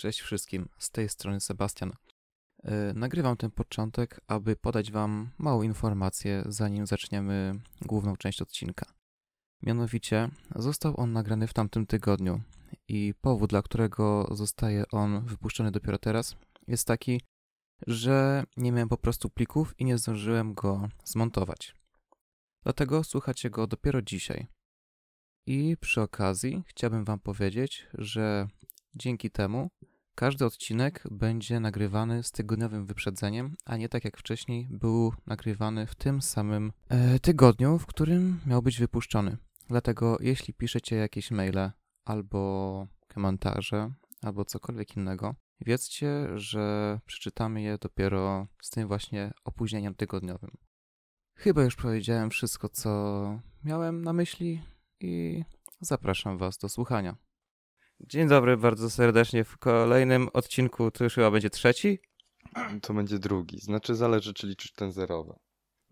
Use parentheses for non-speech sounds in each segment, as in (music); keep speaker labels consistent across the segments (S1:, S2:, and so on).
S1: Cześć wszystkim, z tej strony Sebastian. Yy, nagrywam ten początek, aby podać Wam małą informację, zanim zaczniemy główną część odcinka. Mianowicie, został on nagrany w tamtym tygodniu i powód, dla którego zostaje on wypuszczony dopiero teraz, jest taki, że nie miałem po prostu plików i nie zdążyłem go zmontować. Dlatego słuchacie go dopiero dzisiaj. I przy okazji chciałbym Wam powiedzieć, że dzięki temu każdy odcinek będzie nagrywany z tygodniowym wyprzedzeniem, a nie tak jak wcześniej był nagrywany w tym samym e, tygodniu, w którym miał być wypuszczony. Dlatego jeśli piszecie jakieś maile albo komentarze, albo cokolwiek innego, wiedzcie, że przeczytamy je dopiero z tym właśnie opóźnieniem tygodniowym. Chyba już powiedziałem wszystko, co miałem na myśli i zapraszam Was do słuchania. Dzień dobry bardzo serdecznie w kolejnym odcinku, to już chyba będzie trzeci? (clears throat)
S2: To będzie drugi, znaczy zależy czy liczysz ten zerowy.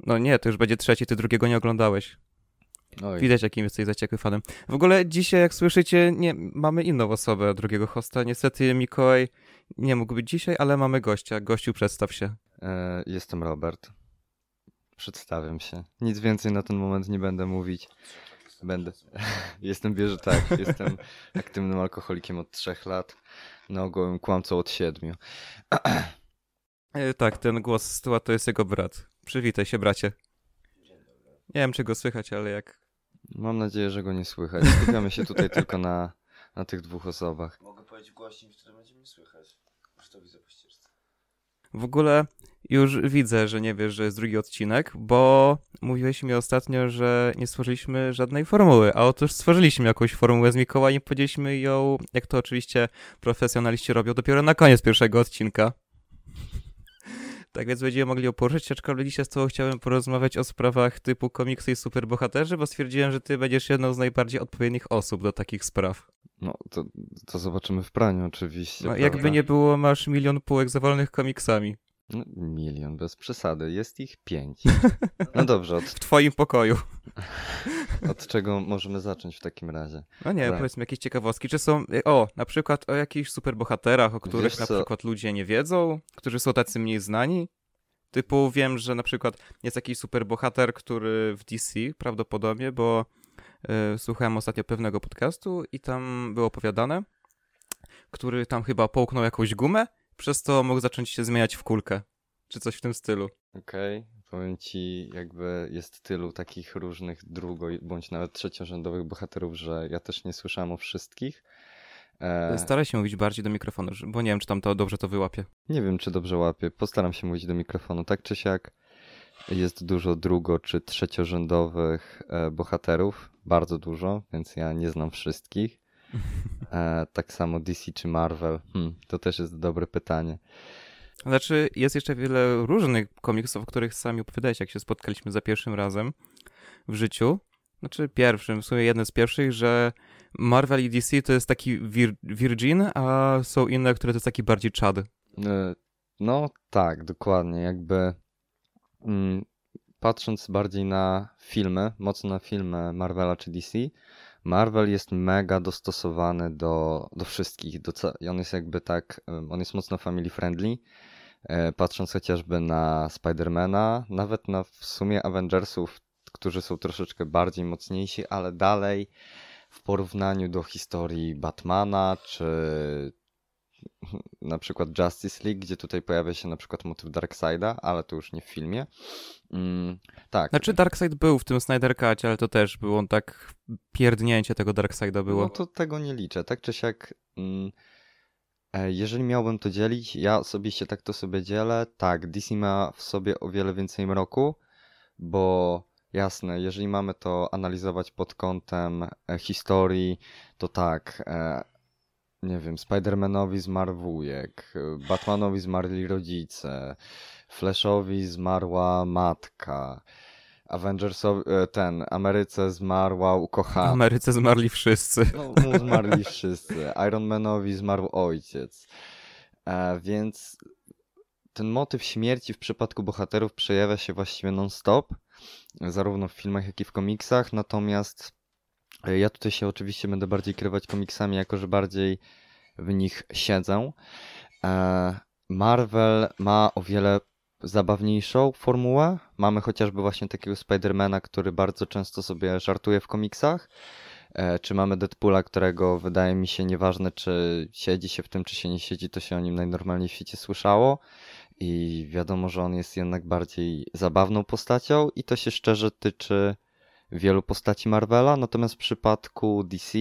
S1: No nie, to już będzie trzeci, ty drugiego nie oglądałeś.
S2: Oj,
S1: Widać, jakim jesteś zaciekły fanem. W ogóle dzisiaj, jak słyszycie, nie, mamy inną osobę, drugiego hosta. Niestety Mikołaj nie mógł być dzisiaj, ale mamy gościa. Gościu, przedstaw się.
S2: e, jestem Robert. Przedstawiam się. Nic więcej na ten moment nie będę mówić. Będę. (laughs) jestem bierze tak, jestem (laughs) aktywnym alkoholikiem od trzech lat. Nogowym kłamcą od siedmiu.
S1: E, tak, ten głos z tyłu to jest jego brat. Przywitaj się, bracie. Nie wiem, czy go słychać, ale jak...
S2: Mam nadzieję, że go nie słychać. Skupiamy się tutaj tylko na, na tych dwóch osobach.
S3: Mogę powiedzieć głośniej, wtedy będzie mnie słychać. Już to widzę po ścieżce.
S1: W ogóle już widzę, że nie wiesz, że jest drugi odcinek, bo mówiłeś mi ostatnio, że nie stworzyliśmy żadnej formuły, a otóż stworzyliśmy jakąś formułę z Mikołajem i powiedzieliśmy ją, jak to oczywiście profesjonaliści robią, dopiero na koniec pierwszego odcinka. (laughs) Tak więc będziemy mogli ją poruszyć, aczkolwiek dzisiaj z tobą chciałem porozmawiać o sprawach typu komiksy i superbohaterzy, bo stwierdziłem, że ty będziesz jedną z najbardziej odpowiednich osób do takich spraw.
S2: No, to, to zobaczymy w praniu oczywiście.
S1: No, jakby nie było, masz milion półek zawalonych komiksami
S2: milion, bez przesady. Jest ich pięć. (laughs) No dobrze, od,
S1: w twoim pokoju. (laughs)
S2: od czego możemy zacząć w takim razie?
S1: No nie,
S2: Tak.
S1: powiedzmy jakieś ciekawostki. Czy są, o, na przykład o jakichś superbohaterach, o których
S2: Wiesz
S1: na
S2: co?
S1: przykład ludzie nie wiedzą, którzy są tacy mniej znani? Typu wiem, że na przykład jest jakiś superbohater, który w DC prawdopodobnie, bo y, słuchałem ostatnio pewnego podcastu i tam było opowiadane, który tam chyba połknął jakąś gumę, przez to mógł zacząć się zmieniać w kulkę. Czy coś w tym stylu.
S2: Okej, powiem ci, jakby jest tylu takich różnych drugo- bądź nawet trzeciorzędowych bohaterów, że ja też nie słyszałem o wszystkich. E,
S1: Staraj się mówić bardziej do mikrofonu, bo nie wiem, czy tam to dobrze to wyłapie.
S2: nie wiem, czy dobrze łapię. Postaram się mówić do mikrofonu. Tak czy siak jest dużo drugo- czy trzeciorzędowych e, bohaterów. Bardzo dużo, więc ja nie znam wszystkich. (laughs) E, tak samo DC czy Marvel. Hmm, to też jest dobre pytanie.
S1: Znaczy, jest jeszcze wiele różnych komiksów, o których sami opowiadałeś, jak się spotkaliśmy za pierwszym razem w życiu. Znaczy, pierwszym, w sumie jeden z pierwszych, że Marvel i DC to jest taki vir Virgin, a są inne, które to jest taki bardziej Chad.
S2: E, No tak, dokładnie. Jakby mm, patrząc bardziej na filmy, mocno na filmy Marvela czy DC, Marvel jest mega dostosowany do, do wszystkich. Do, on jest jakby tak, on jest mocno family friendly. E, Patrząc chociażby na Spidermana, nawet na w sumie Avengersów, którzy są troszeczkę bardziej mocniejsi, ale dalej w porównaniu do historii Batmana czy na przykład Justice League, gdzie tutaj pojawia się na przykład motyw Darkseida, ale to już nie w filmie. Mm, tak.
S1: Znaczy, Darkseid był w tym Snyder ale to też było on tak, pierdnięcie tego Darkseida było.
S2: No to tego nie liczę. Tak czy siak, mm, e, jeżeli miałbym to dzielić, ja osobiście tak to sobie dzielę. Tak, DC ma w sobie o wiele więcej mroku, bo jasne, jeżeli mamy to analizować pod kątem e, historii, to tak, e, nie wiem, Spider-Manowi zmarł wujek, e, Batmanowi zmarli rodzice, Flashowi zmarła matka, Avengersowi, e, ten, Ameryce zmarła ukochana.
S1: Ameryce zmarli wszyscy.
S2: No, mu zmarli wszyscy. Iron Manowi zmarł ojciec. E, więc ten motyw śmierci w przypadku bohaterów przejawia się właściwie non-stop, zarówno w filmach, jak i w komiksach. Natomiast ja tutaj się oczywiście będę bardziej kierować komiksami, jako że bardziej w nich siedzę. E, Marvel ma o wiele zabawniejszą formułę. Mamy chociażby właśnie takiego Spidermana, który bardzo często sobie żartuje w komiksach. E, Czy mamy Deadpoola, którego wydaje mi się nieważne, czy siedzi się w tym, czy się nie siedzi, to się o nim najnormalniej w świecie słyszało. I wiadomo, że on jest jednak bardziej zabawną postacią, i to się szczerze tyczy wielu postaci Marvela. Natomiast w przypadku DC,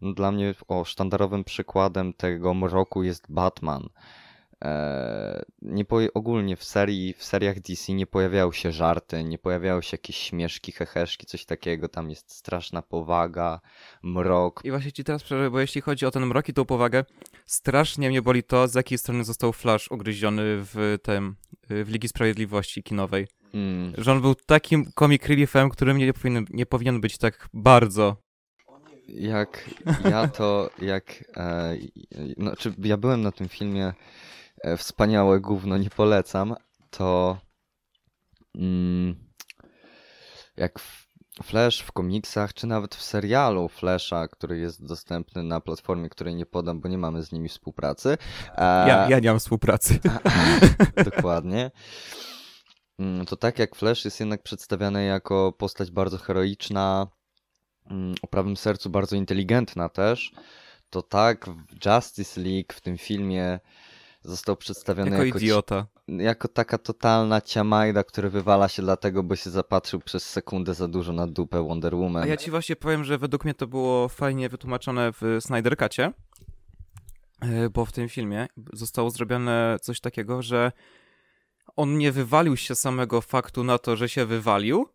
S2: no dla mnie o, sztandarowym przykładem tego mroku jest Batman. Eee, nie poje- ogólnie w serii, w seriach DC nie pojawiały się żarty, nie pojawiały się jakieś śmieszki, heheszki, coś takiego. Tam jest straszna powaga, mrok.
S1: I właśnie ci teraz przerwę, bo jeśli chodzi o ten mrok i tą powagę, strasznie mnie boli to, z jakiej strony został Flash ugryziony w tym, w Ligi Sprawiedliwości kinowej.
S2: Mm,
S1: Że on był takim comic reliefem, którym nie powinien, nie powinien być tak bardzo.
S2: jak ja to, jak. E, no, czy ja byłem na tym filmie e, Wspaniałe Gówno, nie polecam, to. Mm, jak w Flash w komiksach, czy nawet w serialu Flasha, który jest dostępny na platformie, której nie podam, bo nie mamy z nimi współpracy. E,
S1: Ja, ja nie mam współpracy. (laughs)
S2: Dokładnie. Mm, To tak jak Flash jest jednak przedstawiany jako postać bardzo heroiczna, mm, o prawym sercu bardzo inteligentna też, to tak w Justice League w tym filmie został przedstawiony
S1: Jako
S2: jako,
S1: idiota.
S2: jako taka totalna ciamajda, który wywala się dlatego, bo się zapatrzył przez sekundę za dużo na dupę Wonder Woman.
S1: A ja ci właśnie powiem, że według mnie to było fajnie wytłumaczone w Snyder Cutie, e, bo w tym filmie zostało zrobione coś takiego, że on nie wywalił się samego faktu na to, że się wywalił,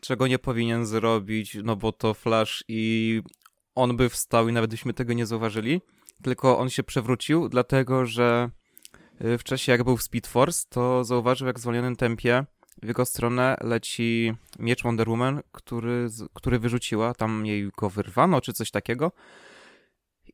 S1: czego nie powinien zrobić, no bo to Flash i on by wstał i nawet byśmy tego nie zauważyli, tylko on się przewrócił, dlatego że e, w czasie jak był w Speed Force, to zauważył jak w zwolnionym tempie w jego stronę leci miecz Wonder Woman, który, który wyrzuciła, tam jej go wyrwano czy coś takiego.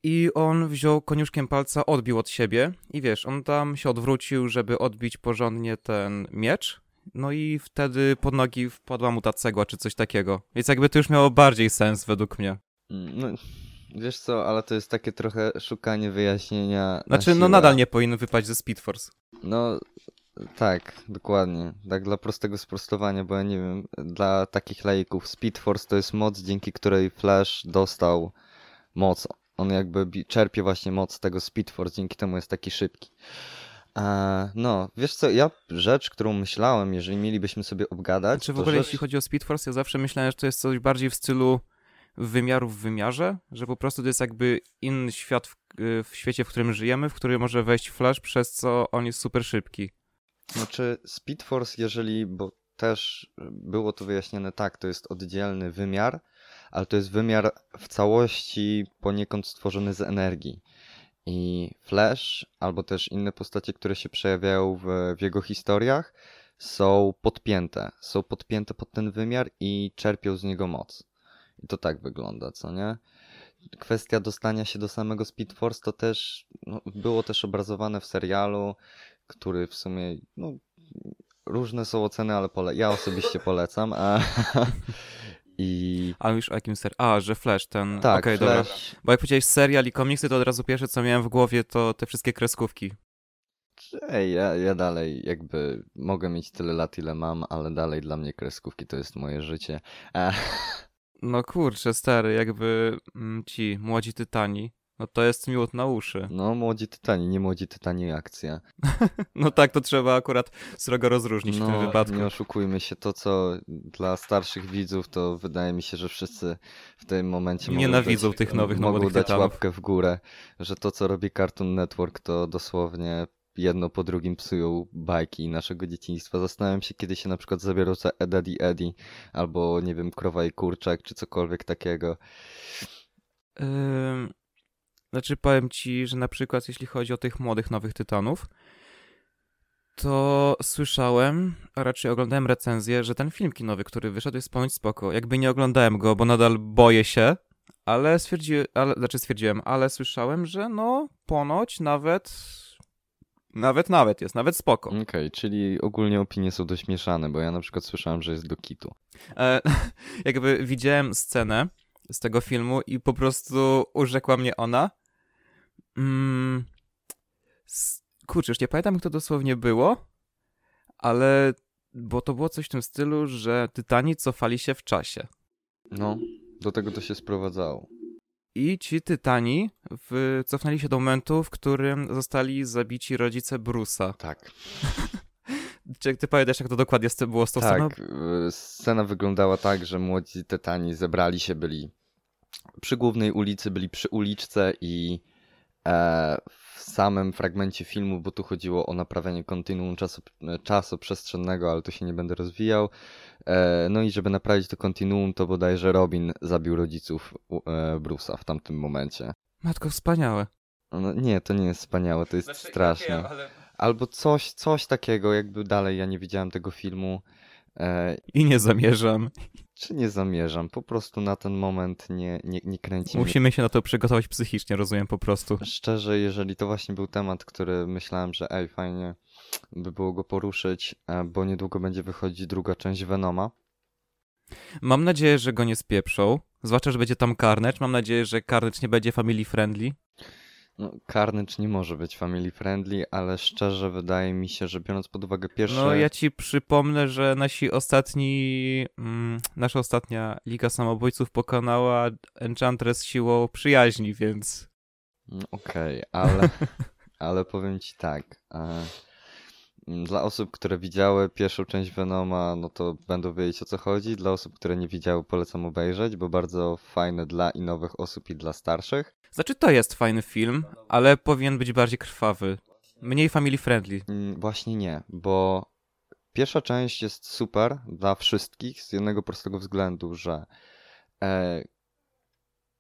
S1: I on wziął koniuszkiem palca, odbił od siebie i wiesz, on tam się odwrócił, żeby odbić porządnie ten miecz. No i wtedy pod nogi wpadła mu ta cegła czy coś takiego. Więc jakby to już miało bardziej sens według mnie.
S2: Mm, No, wiesz co, ale to jest takie trochę szukanie wyjaśnienia. na
S1: Znaczy, no
S2: siłę.
S1: nadal nie powinien wypaść ze Speed Force.
S2: No, tak, dokładnie. Tak dla prostego sprostowania, bo ja nie wiem, dla takich laików Speed Force to jest moc, dzięki której Flash dostał moc. On jakby czerpie właśnie moc tego Speed Force, dzięki temu jest taki szybki. E, no, wiesz co, ja rzecz, którą myślałem, jeżeli mielibyśmy sobie obgadać,
S1: Czy w
S2: to
S1: ogóle
S2: rzecz...
S1: jeśli chodzi o Speed Force, ja zawsze myślałem, że to jest coś bardziej w stylu wymiaru w wymiarze, że po prostu to jest jakby inny świat w, w świecie, w którym żyjemy, w który może wejść Flash, przez co on jest super szybki.
S2: Znaczy Speed Force, jeżeli, bo też było to wyjaśnione tak, to jest oddzielny wymiar, ale to jest wymiar w całości poniekąd stworzony z energii. I Flash, albo też inne postacie, które się przejawiają w, w jego historiach, są podpięte. Są podpięte pod ten wymiar i czerpią z niego moc. I to tak wygląda, co nie? Kwestia dostania się do samego Speed Force to też no, było też obrazowane w serialu, który w sumie no, różne są oceny, ale pole ja osobiście polecam. A, (laughs) I
S1: A już o jakim ser... A, że Flash, ten...
S2: tak,
S1: dobra.
S2: Flash,
S1: Bo jak powiedziałeś serial i komiksy, to od razu pierwsze, co miałem w głowie, to te wszystkie kreskówki.
S2: Ej, ja, ja dalej jakby mogę mieć tyle lat, ile mam, ale dalej dla mnie kreskówki to jest moje życie. E,
S1: No kurczę, stary, jakby mm, ci młodzi tytani, no to jest miód na uszy.
S2: no, młodzi tytani, nie młodzi tytani akcja. (laughs)
S1: No tak, to trzeba akurat srogo rozróżnić w tym
S2: No,
S1: wypadku.
S2: nie oszukujmy się, to co dla starszych widzów, to wydaje mi się, że wszyscy w tym momencie mogą
S1: Nienawidzą
S2: dać,
S1: tych nowych, no,
S2: mogą dać
S1: tytanów.
S2: łapkę w górę, że to co robi Cartoon Network to dosłownie jedno po drugim psują bajki naszego dzieciństwa. Zastanawiam się, kiedy się na przykład zabiorą za Eddie Eddie, albo nie wiem, Krowa i Kurczak, czy cokolwiek takiego.
S1: Ym, Znaczy, powiem ci, że na przykład jeśli chodzi o tych młodych, nowych tytanów, to słyszałem, a raczej oglądałem recenzję, że ten film kinowy, który wyszedł, jest ponoć spoko. Jakby nie oglądałem go, bo nadal boję się, ale stwierdziłem, ale, znaczy stwierdziłem, ale słyszałem, że no, ponoć nawet, nawet, nawet jest, nawet spoko.
S2: Okej, czyli ogólnie opinie są dość mieszane, bo ja na przykład słyszałem, że jest do kitu.
S1: E, (laughs) jakby widziałem scenę z tego filmu i po prostu urzekła mnie ona. Mm, kurczę, już nie pamiętam, jak to dosłownie było, ale bo to było coś w tym stylu, że Tytani cofali się w czasie.
S2: No, do tego to się sprowadzało.
S1: I ci Tytani w, cofnęli się do momentu, w którym zostali zabici rodzice Bruce'a. (laughs)
S2: Tak.
S1: Czy ty pamiętasz, jak to dokładnie było z tą sceną?
S2: Tak, y, scena wyglądała tak, że młodzi Tytani zebrali się, byli przy głównej ulicy, byli przy uliczce i e, w samym fragmencie filmu, bo tu chodziło o naprawianie kontinuum czasu, czasoprzestrzennego, ale tu się nie będę rozwijał. E, no i żeby naprawić to kontinuum, to bodajże Robin zabił rodziców e, Bruce'a w tamtym momencie.
S1: Matko, wspaniałe.
S2: No, nie, to nie jest wspaniałe, to jest
S3: Znaczy,
S2: straszne.
S3: wiem, ale
S2: Albo coś, coś takiego, jakby dalej ja nie widziałem tego filmu. E,
S1: I nie zamierzam.
S2: czy nie zamierzam? Po prostu na ten moment nie, nie, nie kręci mnie.
S1: Musimy się na to przygotować psychicznie, rozumiem po prostu.
S2: Szczerze, jeżeli to właśnie był temat, który myślałem, że ej, fajnie by było go poruszyć, e, bo niedługo będzie wychodzić druga część Venoma.
S1: Mam nadzieję, że go nie spieprzą. Zwłaszcza, że będzie tam Carnage. Mam nadzieję, że Carnage nie będzie family friendly.
S2: No, Carnage nie może być family friendly, ale szczerze wydaje mi się, że biorąc pod uwagę pierwsze...
S1: No ja ci przypomnę, że nasi ostatni, mm, nasza ostatnia Liga Samobójców pokonała Enchantress siłą przyjaźni, więc
S2: No, Okej, ale, (laughs) ale powiem ci tak. E, dla osób, które widziały pierwszą część Venoma, no to będą wiedzieć o co chodzi. Dla osób, które nie widziały, polecam obejrzeć, bo bardzo fajne dla i nowych osób, i dla starszych.
S1: znaczy to jest fajny film, ale powinien być bardziej krwawy. Mniej family friendly.
S2: Mm, Właśnie nie, bo pierwsza część jest super dla wszystkich z jednego prostego względu, że e,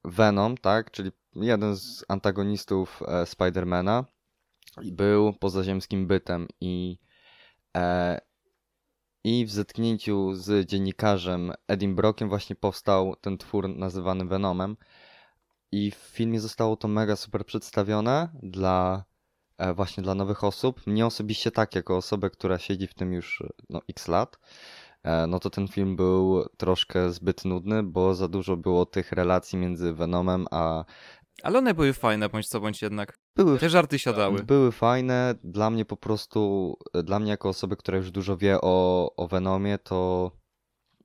S2: Venom, tak, czyli jeden z antagonistów e, Spidermana był pozaziemskim bytem i e, i w zetknięciu z dziennikarzem Edim Brockiem właśnie powstał ten twór nazywany Venomem i w filmie zostało to mega super przedstawione dla e, właśnie dla nowych osób. Mnie osobiście tak, jako osobę, która siedzi w tym już no, x lat, e, no to ten film był troszkę zbyt nudny, bo za dużo było tych relacji między Venomem a
S1: Ale one były fajne, bądź co bądź jednak.
S2: były
S1: Te żarty siadały.
S2: były fajne. Dla mnie po prostu, dla mnie jako osoby, która już dużo wie o, o Venomie, to.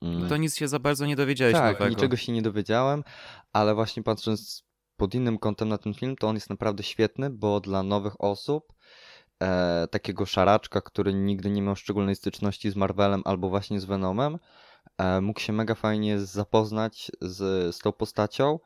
S2: mm,
S1: To nic się za bardzo nie dowiedziałeś
S2: tak,
S1: nowego.
S2: niczego się nie dowiedziałem, ale właśnie patrząc pod innym kątem na ten film, to on jest naprawdę świetny, bo dla nowych osób, e, takiego szaraczka, który nigdy nie miał szczególnej styczności z Marvelem albo właśnie z Venomem, e, mógł się mega fajnie zapoznać z, z tą postacią.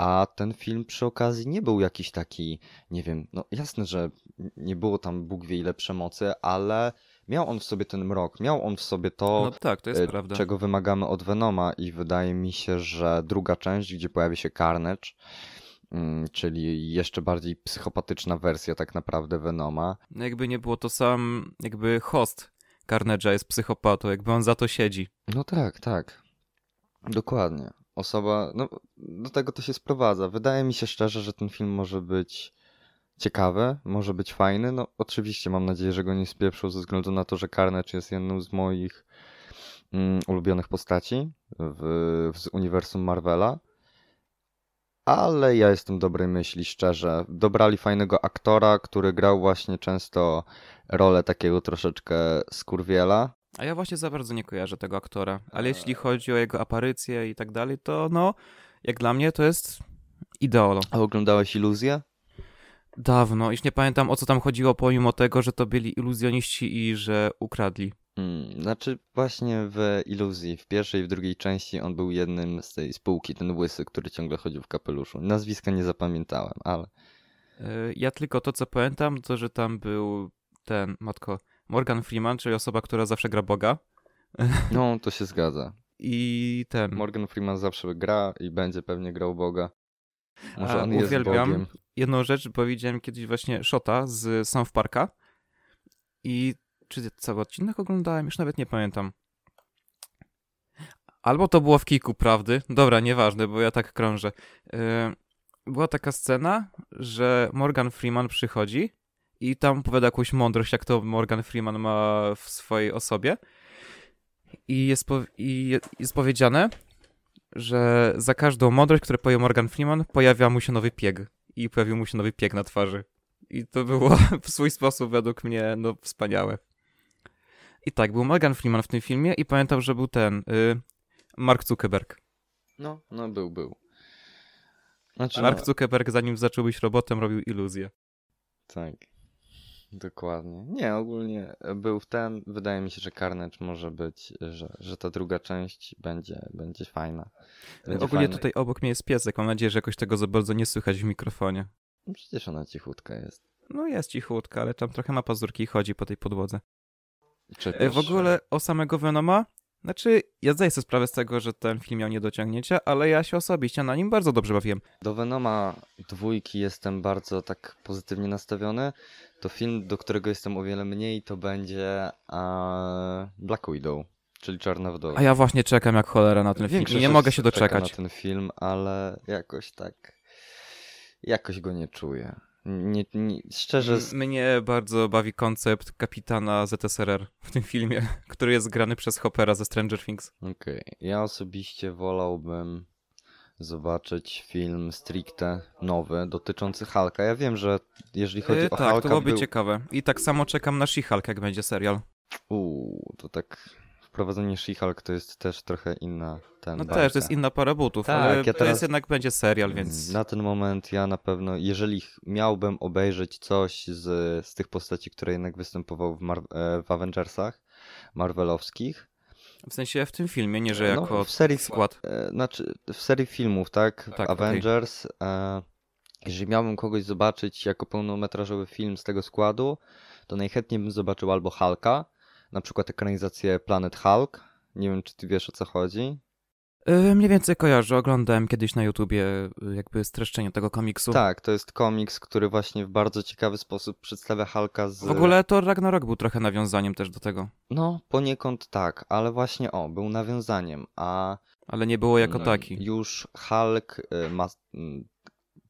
S2: A ten film przy okazji nie był jakiś taki, nie wiem, no jasne, że nie było tam Bóg wie ile przemocy, ale miał on w sobie ten mrok, miał on w sobie to,
S1: No tak, to prawda.
S2: czego wymagamy od Venoma i wydaje mi się, że druga część, gdzie pojawi się Carnage, mm, czyli jeszcze bardziej psychopatyczna wersja tak naprawdę Venoma.
S1: No jakby nie było to sam, jakby host Carnage'a jest psychopatą, jakby on za to siedzi.
S2: No tak, tak. Dokładnie. Osoba, no do tego to się sprowadza. Wydaje mi się szczerze, że ten film może być ciekawy, może być fajny. No oczywiście mam nadzieję, że go nie spieprzą ze względu na to, że Carnage jest jedną z moich mm, ulubionych postaci w, w uniwersum Marvela. Ale ja jestem dobrej myśli, szczerze. Dobrali fajnego aktora, który grał właśnie często rolę takiego troszeczkę skurwiela.
S1: A ja właśnie za bardzo nie kojarzę tego aktora. Ale jeśli chodzi o jego aparycję i tak dalej, to no, jak dla mnie to jest ideolo.
S2: A oglądałeś Iluzję?
S1: Dawno, już nie pamiętam o co tam chodziło, pomimo tego, że to byli iluzjoniści i że ukradli.
S2: Hmm, znaczy właśnie w Iluzji, w pierwszej i w drugiej części on był jednym z tej spółki, ten łysy, który ciągle chodził w kapeluszu. Nazwiska nie zapamiętałem, ale
S1: Yy, Ja tylko to, co pamiętam, to że tam był ten, matko, Morgan Freeman, czyli osoba, która zawsze gra Boga. (laughs)
S2: no to się zgadza.
S1: I ten.
S2: Morgan Freeman zawsze gra i będzie pewnie grał Boga. Może
S1: A,
S2: on jest
S1: uwielbiam
S2: Bogiem.
S1: jedną rzecz, bo widziałem kiedyś właśnie Shota z South Parka i czy cały odcinek oglądałem? Już nawet nie pamiętam. Albo to było w Kiku Prawdy. Dobra, nieważne, bo ja tak krążę. Yy, była taka scena, że Morgan Freeman przychodzi i tam opowiada jakąś mądrość, jak to Morgan Freeman ma w swojej osobie. I jest, po, i je- jest powiedziane, że za każdą mądrość, którą powie Morgan Freeman, pojawia mu się nowy pieg. i pojawił mu się nowy piek na twarzy. I to było (laughs) w swój sposób według mnie no wspaniałe. I tak, był Morgan Freeman w tym filmie i pamiętam, że był ten y, Mark Zuckerberg.
S2: No, no był, był. Znaczy,
S1: Mark
S2: no,
S1: Zuckerberg zanim zaczął być robotem robił iluzję.
S2: tak. Dokładnie. Nie, ogólnie był w ten. Wydaje mi się, że Carnage może być, że, że ta druga część będzie, będzie fajna. Będzie
S1: Ogólnie
S2: fajna.
S1: tutaj obok mnie jest piesek, mam nadzieję, że jakoś tego za bardzo nie słychać w mikrofonie.
S2: No Przecież ona cichutka jest.
S1: No jest cichutka, ale tam trochę ma pazurki i chodzi po tej podłodze.
S2: Czy
S1: E, W ogóle o samego Venoma, znaczy ja zdaję sobie sprawę z tego, że ten film miał niedociągnięcia, ale ja się osobiście na nim bardzo dobrze bawiłem.
S2: Do Venoma dwójki jestem bardzo tak pozytywnie nastawiony. To film, do którego jestem o wiele mniej, to będzie e, Black Widow, czyli Czarna Wdowa.
S1: A ja właśnie czekam jak cholera na ten film
S2: Większość
S1: i nie mogę się doczekać.
S2: na ten film, ale jakoś tak. Jakoś go nie czuję. Nie, nie, szczerze.
S1: M- Mnie bardzo bawi koncept kapitana ZSRR w tym filmie, (laughs) który jest grany przez Hoppera ze Stranger Things.
S2: Okej. Ja osobiście wolałbym zobaczyć film stricte nowy dotyczący Hulka. Ja wiem, że jeżeli chodzi
S1: E,
S2: o
S1: tak,
S2: Hulka,
S1: to byłoby
S2: był...
S1: ciekawe. I tak samo czekam na She-Hulk, jak będzie serial.
S2: Uuu, to tak. Wprowadzenie She-Hulk to jest też trochę inna ten.
S1: No
S2: bajka.
S1: też, to jest inna para butów,
S2: Tak,
S1: ale
S2: ja
S1: to
S2: teraz-
S1: jest jednak będzie serial, więc...
S2: Na ten moment ja na pewno, jeżeli miałbym obejrzeć coś z, z tych postaci, które jednak występowały w, Mar- e, w Avengersach Marvelowskich,
S1: W sensie w tym filmie, nie że
S2: No,
S1: jako
S2: w serii-
S1: skład.
S2: e, znaczy w serii filmów, tak?
S1: Tak.
S2: Avengers, e, jeżeli miałbym kogoś zobaczyć jako pełnometrażowy film z tego składu, to najchętniej bym zobaczył albo Hulka, na przykład ekranizację Planet Hulk. Nie wiem, czy ty wiesz o co chodzi.
S1: E, Mniej więcej kojarzę, oglądałem kiedyś na YouTubie e, jakby streszczenie tego komiksu.
S2: Tak, to jest komiks, który właśnie w bardzo ciekawy sposób przedstawia Hulka z...
S1: W ogóle to Ragnarok był trochę nawiązaniem też do tego,
S2: No, poniekąd tak, ale właśnie o, był nawiązaniem, a
S1: ale nie było jako
S2: no,
S1: taki.
S2: już Hulk, y, ma, mm,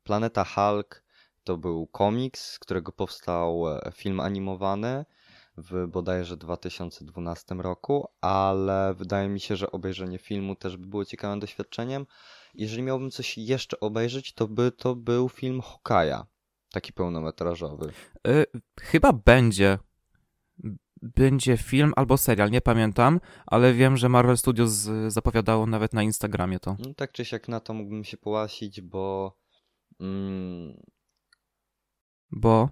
S2: Planeta Hulk to był komiks, z którego powstał e, film animowany w bodajże 2012 roku, ale wydaje mi się, że obejrzenie filmu też by było ciekawym doświadczeniem. Jeżeli miałbym coś jeszcze obejrzeć, to by to był film Hokaja, taki pełnometrażowy.
S1: E, Chyba będzie. Będzie film albo serial, nie pamiętam, ale wiem, że Marvel Studios zapowiadało nawet na Instagramie to.
S2: No, tak czy siak na to mógłbym się połasić, bo mm,
S1: Bo.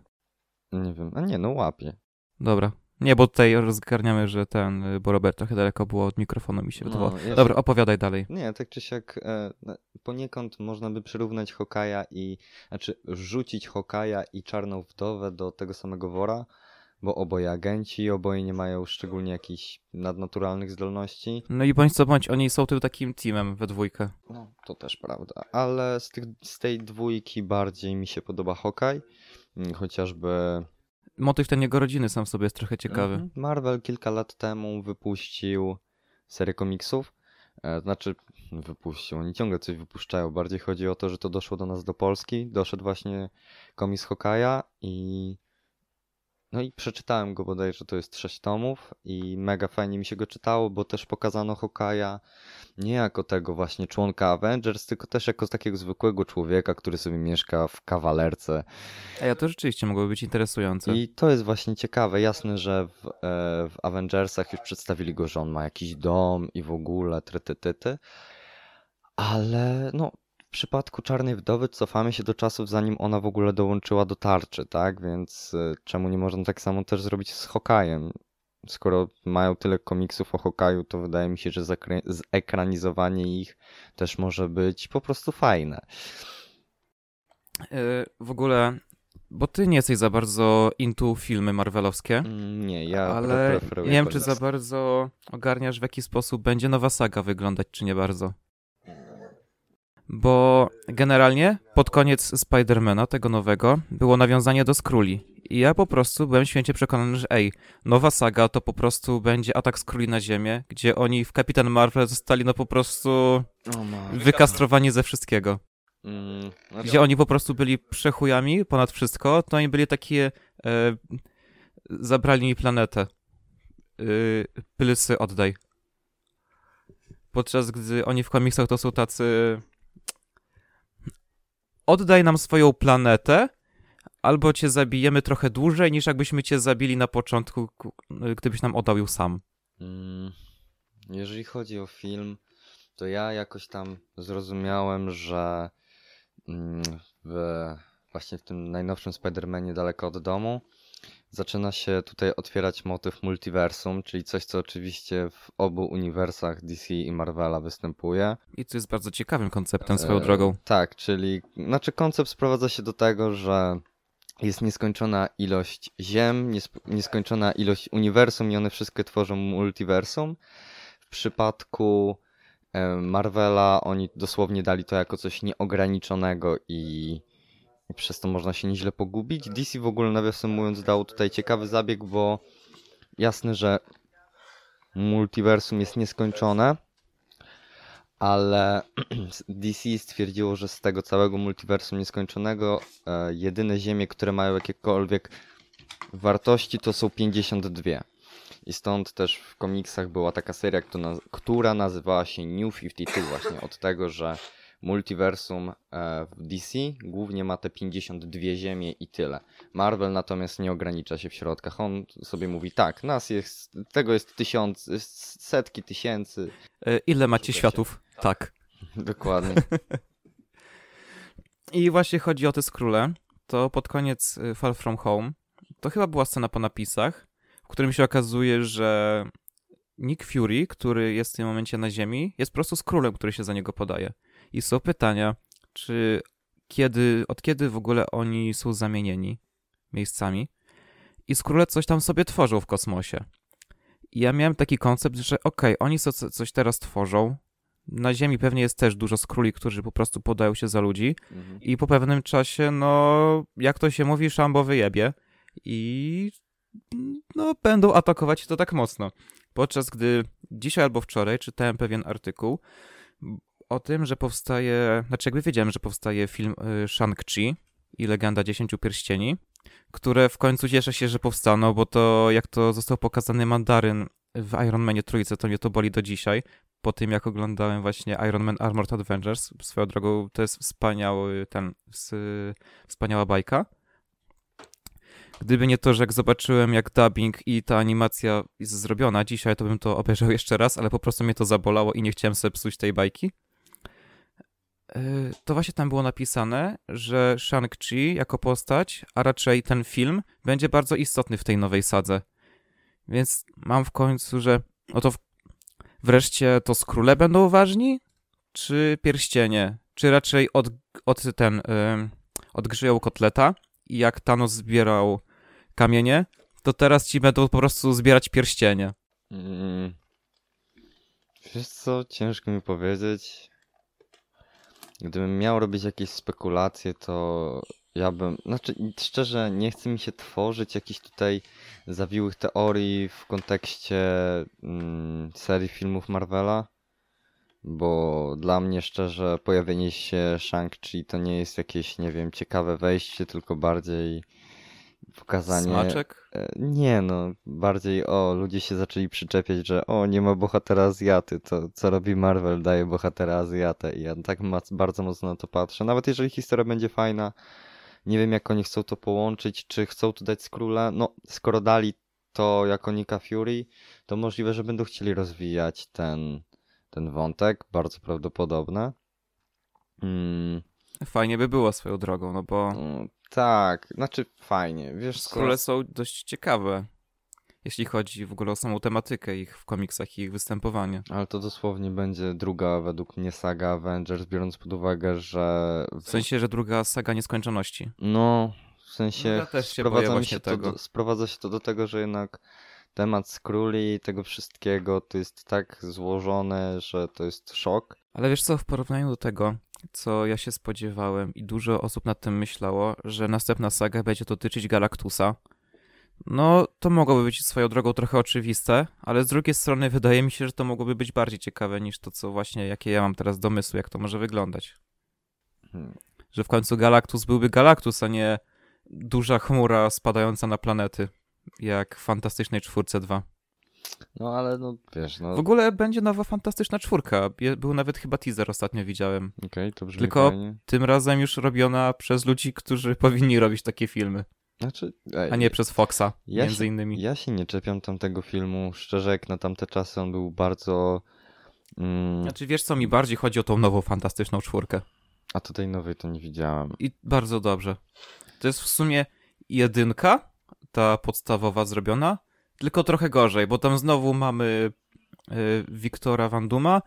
S2: nie wiem, a nie, no łapie.
S1: Dobra. Nie, bo tutaj rozgarniamy, że ten, y, bo Robert trochę daleko było od mikrofonu, mi się wydawało.
S2: No, ja
S1: Dobra, opowiadaj dalej.
S2: Nie, tak czy siak e, poniekąd można by przyrównać Hokaja i, znaczy wrzucić Hokaja i Czarną Wdowę do tego samego wora, bo oboje agenci, oboje nie mają szczególnie jakichś nadnaturalnych zdolności.
S1: No i bądź co bądź, oni są tylko takim teamem we dwójkę.
S2: No, to też prawda. Ale z, tych, z tej dwójki bardziej mi się podoba Hokaj, mm, chociażby
S1: Motyw ten jego rodziny sam w sobie jest trochę ciekawy.
S2: Mhm. Marvel kilka lat temu wypuścił serię komiksów. E, Znaczy, wypuścił, oni ciągle coś wypuszczają. Bardziej chodzi o to, że to doszło do nas do Polski. Doszedł właśnie komiks Hokaja i. No i przeczytałem go bodajże, to jest sześć tomów i mega fajnie mi się go czytało, bo też pokazano Hokaja nie jako tego właśnie członka Avengers, tylko też jako takiego zwykłego człowieka, który sobie mieszka w kawalerce
S1: A ja to rzeczywiście mogłoby być interesujące.
S2: i to jest właśnie ciekawe. Jasne, że w, e, w Avengersach już przedstawili go, że on ma jakiś dom i w ogóle trytytyty. Ale no, w przypadku Czarnej Wdowy cofamy się do czasów, zanim ona w ogóle dołączyła do tarczy, tak? Więc e, czemu nie można tak samo też zrobić z Hokajem? Skoro mają tyle komiksów o Hokaju, to wydaje mi się, że zekranizowanie ich też może być po prostu fajne.
S1: Y, W ogóle, bo ty nie jesteś za bardzo into filmy marvelowskie,
S2: Mm, Nie, ja
S1: ale nie wiem, czy za bardzo ogarniasz, w jaki sposób będzie nowa saga wyglądać, czy nie bardzo. Bo generalnie pod koniec Spidermana, tego nowego, było nawiązanie do Skrulli. I ja po prostu byłem święcie przekonany, że ej, nowa saga to po prostu będzie atak Skrulli na ziemię, gdzie oni w Kapitan Marvel zostali no po prostu wykastrowani ze wszystkiego.
S2: Mm, znaczy-
S1: Gdzie oni po prostu byli przechujami ponad wszystko, to oni byli takie. E, zabrali mi planetę. E, pylsy oddaj. Podczas gdy oni w komiksach to są tacy. Oddaj nam swoją planetę, albo cię zabijemy trochę dłużej, niż jakbyśmy cię zabili na początku, ku- gdybyś nam oddał ją sam.
S2: Mm, Jeżeli chodzi o film, to ja jakoś tam zrozumiałem, że mm, w, właśnie w tym najnowszym Spider-Manie daleko od domu zaczyna się tutaj otwierać motyw multiversum, czyli coś, co oczywiście w obu uniwersach DC i Marvela występuje.
S1: I to jest bardzo ciekawym konceptem swoją
S2: E,
S1: drogą.
S2: Tak, czyli znaczy koncept sprowadza się do tego, że jest nieskończona ilość ziem, nies- nieskończona ilość uniwersum i one wszystkie tworzą multiversum. W przypadku e, Marvela oni dosłownie dali to jako coś nieograniczonego i, i przez to można się nieźle pogubić. DC w ogóle nawiasem mówiąc dało tutaj ciekawy zabieg, bo jasne, że multiversum jest nieskończone, ale (clears throat) DC stwierdziło, że z tego całego multiversum nieskończonego e, jedyne ziemie, które mają jakiekolwiek wartości to są 52. I stąd też w komiksach była taka seria, która nazywała się New 52 właśnie od tego, że multiversum e, w DC głównie ma te 52 ziemie i tyle. Marvel natomiast nie ogranicza się w środkach. On sobie mówi tak, nas jest, tego jest tysiąc, setki tysięcy.
S1: E, Ile macie światów? Tak. (laughs)
S2: Dokładnie. (laughs)
S1: I właśnie chodzi o te skróle. To pod koniec y, Far From Home, to chyba była scena po napisach, w którym się okazuje, że Nick Fury, który jest w tym momencie na Ziemi, jest po prostu skrólem, który się za niego podaje. I są pytania, czy kiedy, od kiedy w ogóle oni są zamienieni miejscami. I skróle coś tam sobie tworzą w kosmosie. I ja miałem taki koncept, że okej, oni so, coś teraz tworzą. Na Ziemi pewnie jest też dużo skróli, którzy po prostu podają się za ludzi.
S2: Mhm.
S1: I po pewnym czasie, no, jak to się mówi, szambo wyjebie i no, będą atakować to tak mocno. Podczas gdy dzisiaj albo wczoraj czytałem pewien artykuł o tym, że powstaje, znaczy jakby wiedziałem, że powstaje film y, Shang-Chi i Legenda Dziesięciu Pierścieni, które w końcu cieszę się, że powstaną, bo to jak to został pokazany Mandaryn w Iron Manie trójce, to mnie to boli do dzisiaj. Po tym, jak oglądałem właśnie Iron Man Armored Adventures, swoją drogą to jest wspaniały ten, wspaniała bajka. Gdyby nie to, że jak zobaczyłem jak dubbing i ta animacja jest zrobiona dzisiaj, to bym to obejrzał jeszcze raz, ale po prostu mnie to zabolało i nie chciałem sobie psuć tej bajki. Yy, To właśnie tam było napisane, że Shang-Chi jako postać, a raczej ten film, będzie bardzo istotny w tej nowej sadze. Więc mam w końcu, że oto wreszcie to skróle będą ważni, czy pierścienie, czy raczej od, od ten, yy, odgrzeją kotleta i jak Thanos zbierał kamienie, to teraz ci będą po prostu zbierać pierścienie.
S2: Mm. Wiesz co, ciężko mi powiedzieć. Gdybym miał robić jakieś spekulacje, to ja bym. Znaczy, szczerze, nie chce mi się tworzyć jakichś tutaj zawiłych teorii w kontekście mm, serii filmów Marvela. Bo dla mnie szczerze pojawienie się Shang-Chi to nie jest jakieś, nie wiem, ciekawe wejście, tylko bardziej pokazanie.
S1: Smaczek?
S2: E, Nie no, bardziej o, ludzie się zaczęli przyczepiać, że o, nie ma bohatera Azjaty, to co robi Marvel, daje bohatera Azjatę i ja tak bardzo mocno na to patrzę. Nawet jeżeli historia będzie fajna, nie wiem jak oni chcą to połączyć, czy chcą tu dać Skróla, no skoro dali to jako Nika Fury, to możliwe, że będą chcieli rozwijać ten, ten wątek, bardzo prawdopodobne. Mm,
S1: Fajnie by było swoją drogą, no bo
S2: no, tak, znaczy fajnie, wiesz co...
S1: skróle są dość ciekawe, jeśli chodzi w ogóle o samą tematykę ich w komiksach i ich występowanie.
S2: Ale to dosłownie będzie druga według mnie saga Avengers, biorąc pod uwagę, że.
S1: W sensie, że druga saga nieskończoności.
S2: No, w sensie.
S1: Ja też się
S2: sprowadza, się to do, sprowadza się to do tego, że jednak temat skróli i tego wszystkiego to jest tak złożone, że to jest szok.
S1: Ale wiesz co, w porównaniu do tego, co ja się spodziewałem i dużo osób nad tym myślało, że następna saga będzie dotyczyć Galactusa, no to mogłoby być swoją drogą trochę oczywiste, ale z drugiej strony wydaje mi się, że to mogłoby być bardziej ciekawe niż to, co właśnie, jakie ja mam teraz domysły, jak to może wyglądać.
S2: Hmm.
S1: Że w końcu Galactus byłby Galactus, a nie duża chmura spadająca na planety, jak w Fantastycznej Czwórce 2.
S2: No ale no wiesz, no
S1: W
S2: okej,
S1: ogóle będzie nowa fantastyczna czwórka. Był nawet chyba teaser ostatnio widziałem.
S2: to brzmi
S1: Tylko-
S2: fajnie.
S1: Tym razem już robiona przez ludzi, którzy (laughs) powinni robić takie filmy,
S2: Znaczy,
S1: a nie przez Foxa,
S2: ja
S1: między
S2: się-
S1: innymi.
S2: Ja się nie czepiam tamtego filmu. Szczerze, jak na tamte czasy on był bardzo. Mm,
S1: Znaczy wiesz co, mi bardziej chodzi o tą nową fantastyczną czwórkę.
S2: a tutaj nowej to nie widziałem.
S1: I bardzo dobrze. To jest w sumie jedynka, ta podstawowa zrobiona, tylko trochę gorzej, bo tam znowu mamy y, Wiktora Van Duma,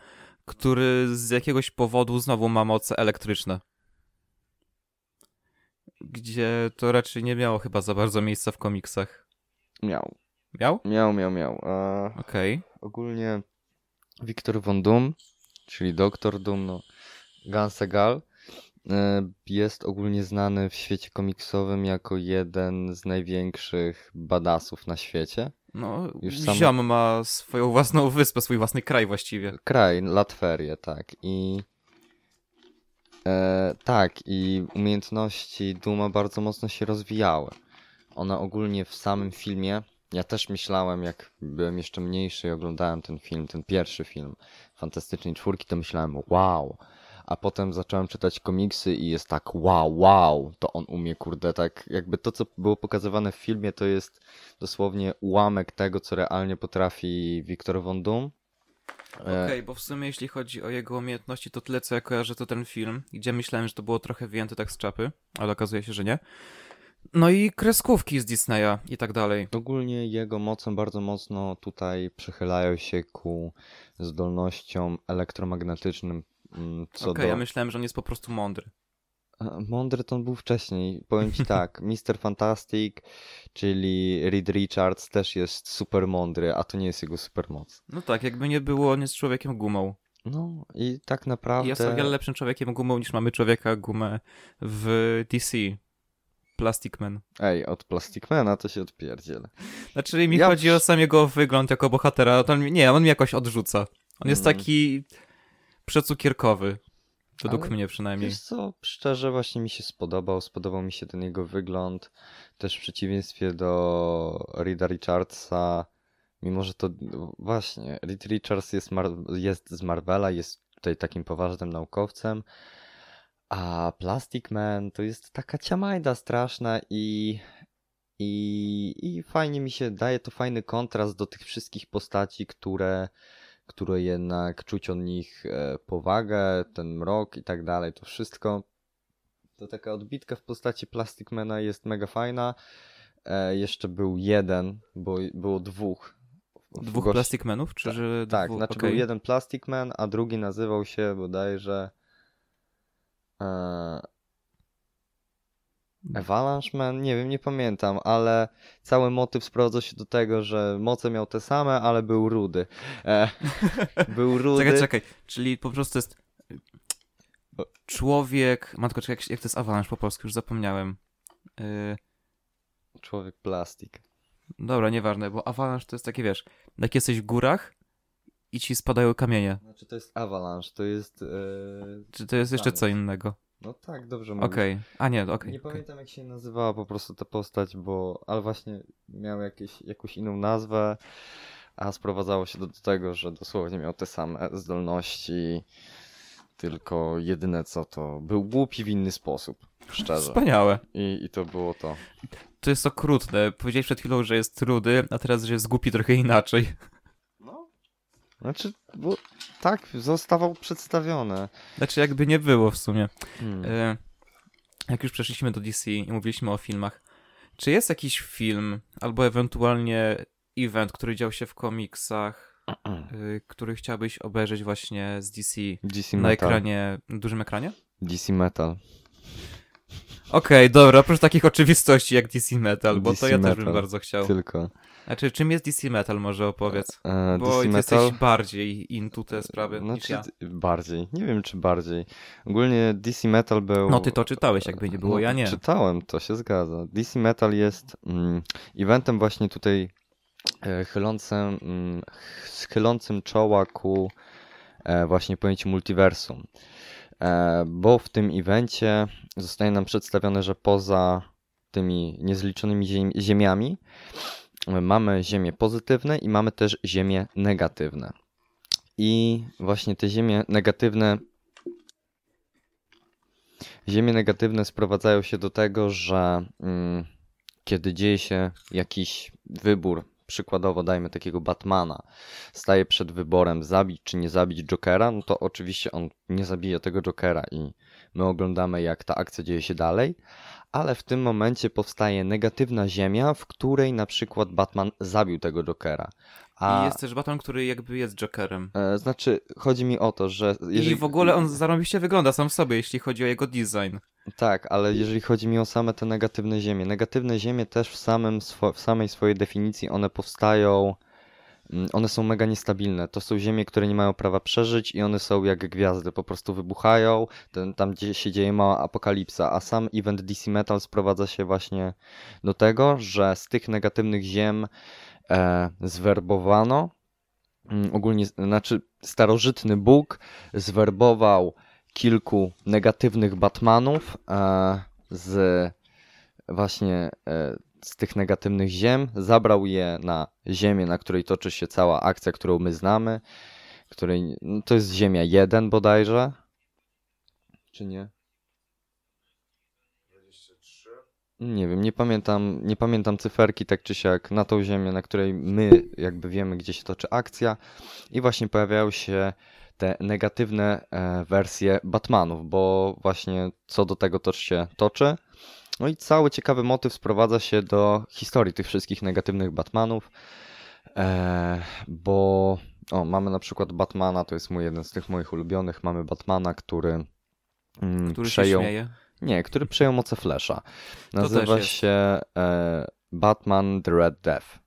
S1: który z jakiegoś powodu znowu ma moce elektryczne. Gdzie to raczej nie miało chyba za bardzo miejsca w komiksach.
S2: Miał,
S1: Miał?
S2: miał, miał, miał. A
S1: Okej.
S2: ogólnie Wiktor Von Doom, czyli Doktor Doom, no, Gansegal, e, jest ogólnie znany w świecie komiksowym jako jeden z największych badassów na świecie.
S1: No,
S2: Już samo-
S1: Ziom ma swoją własną wyspę, swój własny kraj właściwie.
S2: Kraj, Latwerie, tak. I e, tak, i umiejętności Duma bardzo mocno się rozwijały. One ogólnie w samym filmie, ja też myślałem, jak byłem jeszcze mniejszy i oglądałem ten film, ten pierwszy film Fantastycznej Czwórki, to myślałem, wow. A potem zacząłem czytać komiksy i jest tak, wow, wow, to on umie, kurde, tak jakby to, co było pokazywane w filmie, to jest dosłownie ułamek tego, co realnie potrafi Wiktor Von Doom. E,
S1: Okej, bo w sumie jeśli chodzi o jego umiejętności, to tyle co ja kojarzę to ten film, gdzie myślałem, że to było trochę wyjęte tak z czapy, ale okazuje się, że nie. No i kreskówki z Disneya i tak dalej.
S2: Ogólnie jego mocą bardzo mocno tutaj przychylają się ku zdolnościom elektromagnetycznym. Mm,
S1: Okej,
S2: do...
S1: ja myślałem, że on jest po prostu mądry.
S2: Mądry to on był wcześniej. Powiem ci (laughs) tak, Mr. Fantastic, czyli Reed Richards też jest super mądry, a to nie jest jego supermoc.
S1: No tak, jakby nie było, on jest człowiekiem gumą.
S2: No i tak
S1: I
S2: naprawdę...
S1: jest o wiele lepszym człowiekiem gumą niż mamy człowieka gumę w DC. Plastic Man.
S2: Ej, od Plasticmana to się odpierdzielę.
S1: Znaczy mi
S2: Ja
S1: chodzi o sam jego wygląd jako bohatera. On, nie, on mi jakoś odrzuca. On jest
S2: Mm.
S1: taki przecukierkowy. Według
S2: Ale
S1: mnie przynajmniej.
S2: Wiesz co, szczerze właśnie mi się spodobał, spodobał mi się ten jego wygląd, też w przeciwieństwie do Reeda Richardsa, mimo że to właśnie, Reed Richards jest, Mar jest z Marvela, jest tutaj takim poważnym naukowcem, a Plastic Man to jest taka ciamajda straszna i, i, i fajnie mi się daje to fajny kontrast do tych wszystkich postaci, które które jednak czuć od nich e, powagę, ten mrok i tak dalej, to wszystko. To taka odbitka w postaci Plasticmana jest mega fajna. E, jeszcze był jeden, bo było dwóch.
S1: Dwóch
S2: gości-
S1: Plastic Manów? Czy że
S2: Tak,
S1: dwóch?
S2: znaczy
S1: okej.
S2: był jeden Plastic Man, a drugi nazywał się bodajże e, Avalanche Man? Nie wiem, nie pamiętam, ale cały motyw sprowadzał się do tego, że moce miał te same, ale był rudy. E, (laughs) był rudy.
S1: Czekaj, czekaj. Czyli po prostu jest człowiek... Matko, czekaj, jak, jak to jest Avalanche po polsku? Już zapomniałem. Yy,
S2: Człowiek plastik.
S1: dobra, nieważne, bo Avalanche to jest takie, wiesz, jak jesteś w górach i ci spadają kamienie.
S2: Znaczy to jest Avalanche, to jest... E...
S1: Czy to jest jeszcze co innego?
S2: No tak, dobrze mówisz.
S1: Okej. A nie, okej.
S2: Nie
S1: okej.
S2: pamiętam jak się nazywała po prostu ta postać, bo... Ale właśnie miał jakieś, jakąś inną nazwę, a sprowadzało się do, do tego, że dosłownie miał te same zdolności, tylko jedyne co to... Był głupi w inny sposób, szczerze.
S1: Wspaniałe.
S2: I, I to było to.
S1: To jest okrutne. Powiedziałeś przed chwilą, że jest rudy, a teraz, że jest głupi trochę inaczej.
S2: Znaczy, bo tak zostawał przedstawione.
S1: Znaczy jakby nie było w sumie.
S2: Hmm.
S1: E, jak już przeszliśmy do DC i mówiliśmy o filmach, czy jest jakiś film, albo ewentualnie event, który dział się w komiksach, y, który chciałbyś obejrzeć właśnie z DC
S2: DC
S1: na
S2: Metal.
S1: ekranie, na dużym ekranie?
S2: DC Metal.
S1: Okej, dobra, oprócz takich oczywistości jak DC Metal, bo
S2: DC
S1: to ja też bym
S2: Metal.
S1: bardzo chciał.
S2: Tylko.
S1: Znaczy, czym jest DC Metal, może opowiedz?
S2: E,
S1: Bo
S2: DC Metal.
S1: jesteś bardziej into te sprawy niż
S2: Znaczy,
S1: ja.
S2: d- bardziej. Nie wiem, czy bardziej. Ogólnie DC Metal był.
S1: No ty to czytałeś, jakby nie było,
S2: No,
S1: ja nie.
S2: Czytałem, to się zgadza. DC Metal jest mm, eventem właśnie tutaj e, chylącym, mm, ch- schylącym czoła ku e, właśnie pojęciu multiversum. E, bo w tym evencie zostaje nam przedstawione, że poza tymi niezliczonymi ziem- ziemiami mamy ziemie pozytywne i mamy też ziemie negatywne. I właśnie te ziemie negatywne Ziemie negatywne sprowadzają się do tego, że mm, kiedy dzieje się jakiś wybór, przykładowo dajmy takiego Batmana, staje przed wyborem zabić czy nie zabić Jokera, no to oczywiście on nie zabije tego Jokera i my oglądamy jak ta akcja dzieje się dalej, ale w tym momencie powstaje negatywna ziemia, w której na przykład Batman zabił tego Jokera.
S1: A... I jest też Batman, który jakby jest Jokerem.
S2: E, znaczy, chodzi mi o to, że...
S1: Jeżeli... I w ogóle on zarąbiście wygląda sam w sobie, jeśli chodzi o jego design.
S2: Tak, ale jeżeli chodzi mi o same te negatywne ziemie. Negatywne ziemie też w, samym w samej swojej definicji one powstają... Mm, one są mega niestabilne. To są ziemie, które nie mają prawa przeżyć i one są jak gwiazdy, po prostu wybuchają. Ten, tam gdzie się dzieje mała apokalipsa, a sam event DC Metal sprowadza się właśnie do tego, że z tych negatywnych ziem zwerbowano. Mm, ogólnie, znaczy, starożytny Bóg zwerbował kilku negatywnych Batmanów e, z właśnie e, z tych negatywnych ziem, zabrał je na ziemię, na której toczy się cała akcja, którą my znamy, której, no to jest Ziemia 1 bodajże, czy nie? Nie wiem, nie pamiętam, nie pamiętam cyferki tak czy siak na tą ziemię, na której my jakby wiemy, gdzie się toczy akcja. I właśnie pojawiają się te negatywne e, wersje Batmanów, bo właśnie co do tego to się toczy. No i cały ciekawy motyw sprowadza się do historii tych wszystkich negatywnych Batmanów, e, bo o, mamy na przykład Batmana, to jest mój jeden z tych moich ulubionych, mamy Batmana, który,
S1: mm, który przejął... Się śmieje
S2: nie, który przejął moce Flasha. Nazywa się e, Batman The Red Death.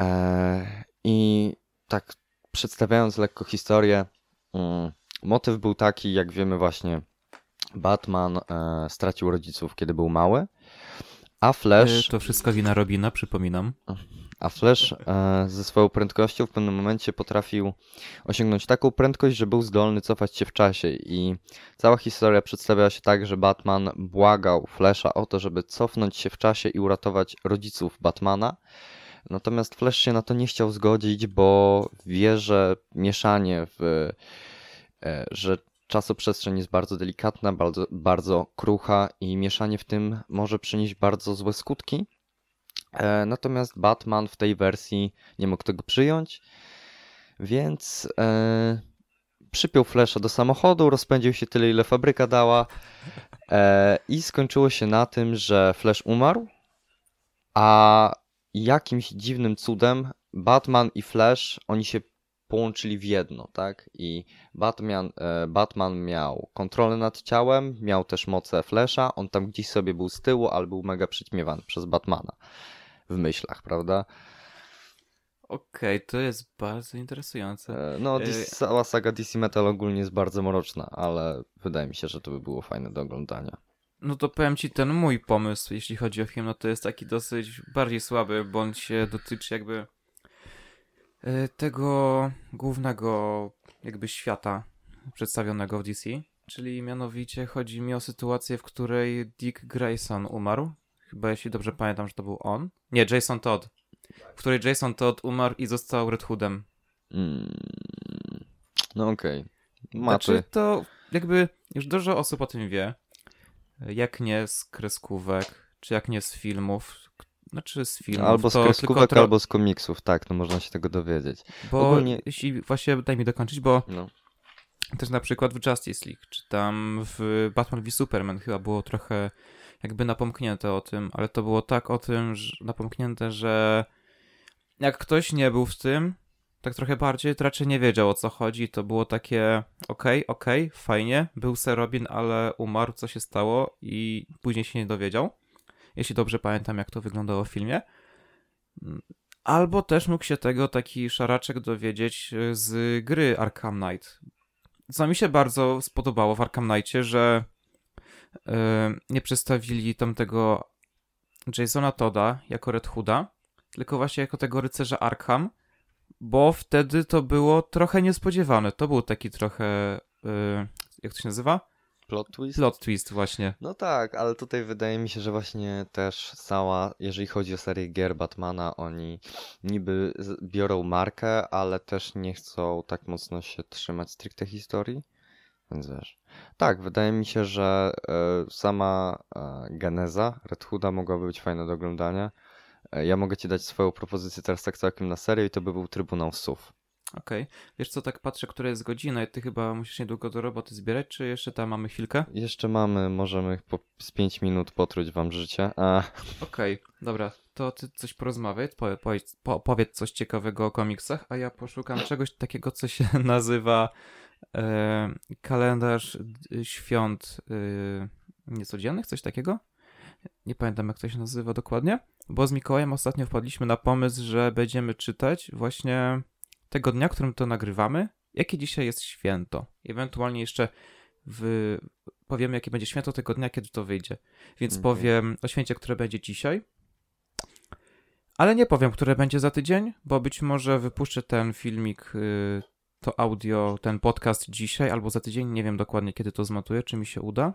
S2: E, I tak przedstawiając lekko historię, mm, motyw był taki, jak wiemy właśnie, Batman e, stracił rodziców, kiedy był mały, a Flash...
S1: E, to wszystko wina Robina, przypominam.
S2: A Flash e, ze swoją prędkością w pewnym momencie potrafił osiągnąć taką prędkość, że był zdolny cofać się w czasie i cała historia przedstawiała się tak, że Batman błagał Flasha o to, żeby cofnąć się w czasie i uratować rodziców Batmana. Natomiast Flash się na to nie chciał zgodzić, bo wie, że mieszanie w e, że czasoprzestrzeń jest bardzo delikatna, bardzo, bardzo krucha i mieszanie w tym może przynieść bardzo złe skutki. E, natomiast Batman w tej wersji nie mógł tego przyjąć, więc e, przypiął Flasha do samochodu, rozpędził się tyle, ile fabryka dała e, i skończyło się na tym, że Flash umarł, a jakimś dziwnym cudem Batman i Flash, oni się połączyli w jedno, tak? I Batman, e, Batman miał kontrolę nad ciałem, miał też moce Flasha, on tam gdzieś sobie był z tyłu, ale był mega przyćmiewany przez Batmana w myślach, prawda?
S1: Okej, okay, to jest bardzo interesujące.
S2: E, no, DC, cała saga DC Metal ogólnie jest bardzo mroczna, ale wydaje mi się, że to by było fajne do oglądania.
S1: No to powiem ci, ten mój pomysł, jeśli chodzi o film, no to jest taki dosyć bardziej słaby, bo on się dotyczy jakby e, tego głównego jakby świata przedstawionego w DC, czyli mianowicie chodzi mi o sytuację, w której Dick Grayson umarł, chyba jeśli dobrze pamiętam, że to był on. Nie, Jason Todd. W której Jason Todd umarł i został Red Hoodem. Mm,
S2: no okej. Okay.
S1: Znaczy to jakby już dużo osób o tym wie. Jak nie z kreskówek, czy jak nie z filmów. Znaczy z filmów.
S2: Albo z kreskówek, tro... albo z komiksów, tak, no można się tego dowiedzieć.
S1: Bo Ogólnie... jeśli właśnie daj mi dokończyć, bo no. też na przykład w Justice League, czy tam w Batman v Superman chyba było trochę jakby napomknięte o tym, ale to było tak o tym, że napomknięte, że jak ktoś nie był w tym, tak trochę bardziej, to raczej nie wiedział o co chodzi. To było takie okej, okay, okej, okay, fajnie, był Sir Robin, ale umarł, co się stało i później się nie dowiedział. Jeśli dobrze pamiętam, jak to wyglądało w filmie. Albo też mógł się tego taki szaraczek dowiedzieć z gry Arkham Knight. Co mi się bardzo spodobało w Arkham Knightie, że E, nie przedstawili tamtego Jasona Toda jako Red Hooda, tylko właśnie jako tego rycerza Arkham, bo wtedy to było trochę niespodziewane. To był taki trochę, e, jak to się nazywa?
S2: Plot twist?
S1: Plot twist właśnie.
S2: No tak, ale tutaj wydaje mi się, że właśnie też cała, jeżeli chodzi o serię gier Batmana, oni niby biorą markę, ale też nie chcą tak mocno się trzymać stricte historii. Więc wiesz. Tak, wydaje mi się, że e, sama e, geneza Red Hooda mogłaby być fajna do oglądania. E, ja mogę ci dać swoją propozycję teraz tak całkiem na serio i to by był Trybunał Sów.
S1: Okej. Wiesz co, tak patrzę, która jest godzina i ty chyba musisz niedługo do roboty zbierać, czy jeszcze tam mamy chwilkę?
S2: Jeszcze mamy, możemy po, z 5 minut potruć wam życie. A,
S1: Okej, dobra, to ty coś porozmawiaj, powiedz, po, powiedz coś ciekawego o komiksach, a ja poszukam czegoś takiego, co się (laughs) nazywa kalendarz d- świąt e, niecodziennych, coś takiego? Nie pamiętam, jak to się nazywa dokładnie, bo z Mikołajem ostatnio wpadliśmy na pomysł, że będziemy czytać właśnie tego dnia, którym to nagrywamy, jakie dzisiaj jest święto. Ewentualnie jeszcze w, powiemy, jakie będzie święto tego dnia, kiedy to wyjdzie. Więc
S2: Mhm.
S1: powiem o święcie, które będzie dzisiaj. Ale nie powiem, które będzie za tydzień, bo być może wypuszczę ten filmik, y, to audio, ten podcast dzisiaj albo za tydzień. Nie wiem dokładnie, kiedy to zmatuję, czy mi się uda.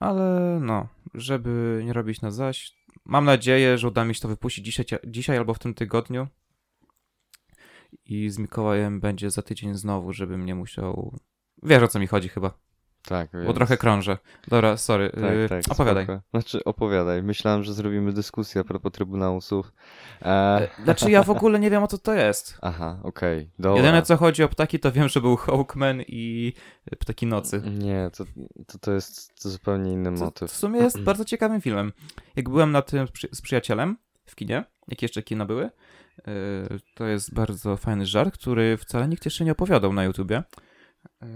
S1: Ale no, żeby nie robić na zaś. Mam nadzieję, że uda mi się to wypuścić dzisiaj, dzisiaj albo w tym tygodniu. I z Mikołajem będzie za tydzień znowu, żebym nie musiał. Wiesz o co mi chodzi chyba,
S2: tak,
S1: bo
S2: więc-
S1: trochę krążę. Dobra, sorry.
S2: Tak,
S1: y,
S2: tak,
S1: opowiadaj.
S2: spoko. Znaczy, opowiadaj. Myślałem, że zrobimy dyskusję a propos Trybunału Słów. E...
S1: E, Znaczy ja w ogóle nie wiem o co to jest. (laughs)
S2: Aha, okej, dobra.
S1: Jedyne co chodzi o ptaki, to wiem, że był Hawkman i Ptaki Nocy.
S2: Nie, to, to, to jest to zupełnie inny motyw.
S1: w sumie jest (clears throat) bardzo ciekawym filmem. Jak byłem na tym z przyjacielem w kinie, jak jeszcze kina były, yy, to jest bardzo fajny żart, który wcale nikt jeszcze nie opowiadał na YouTubie. Yy,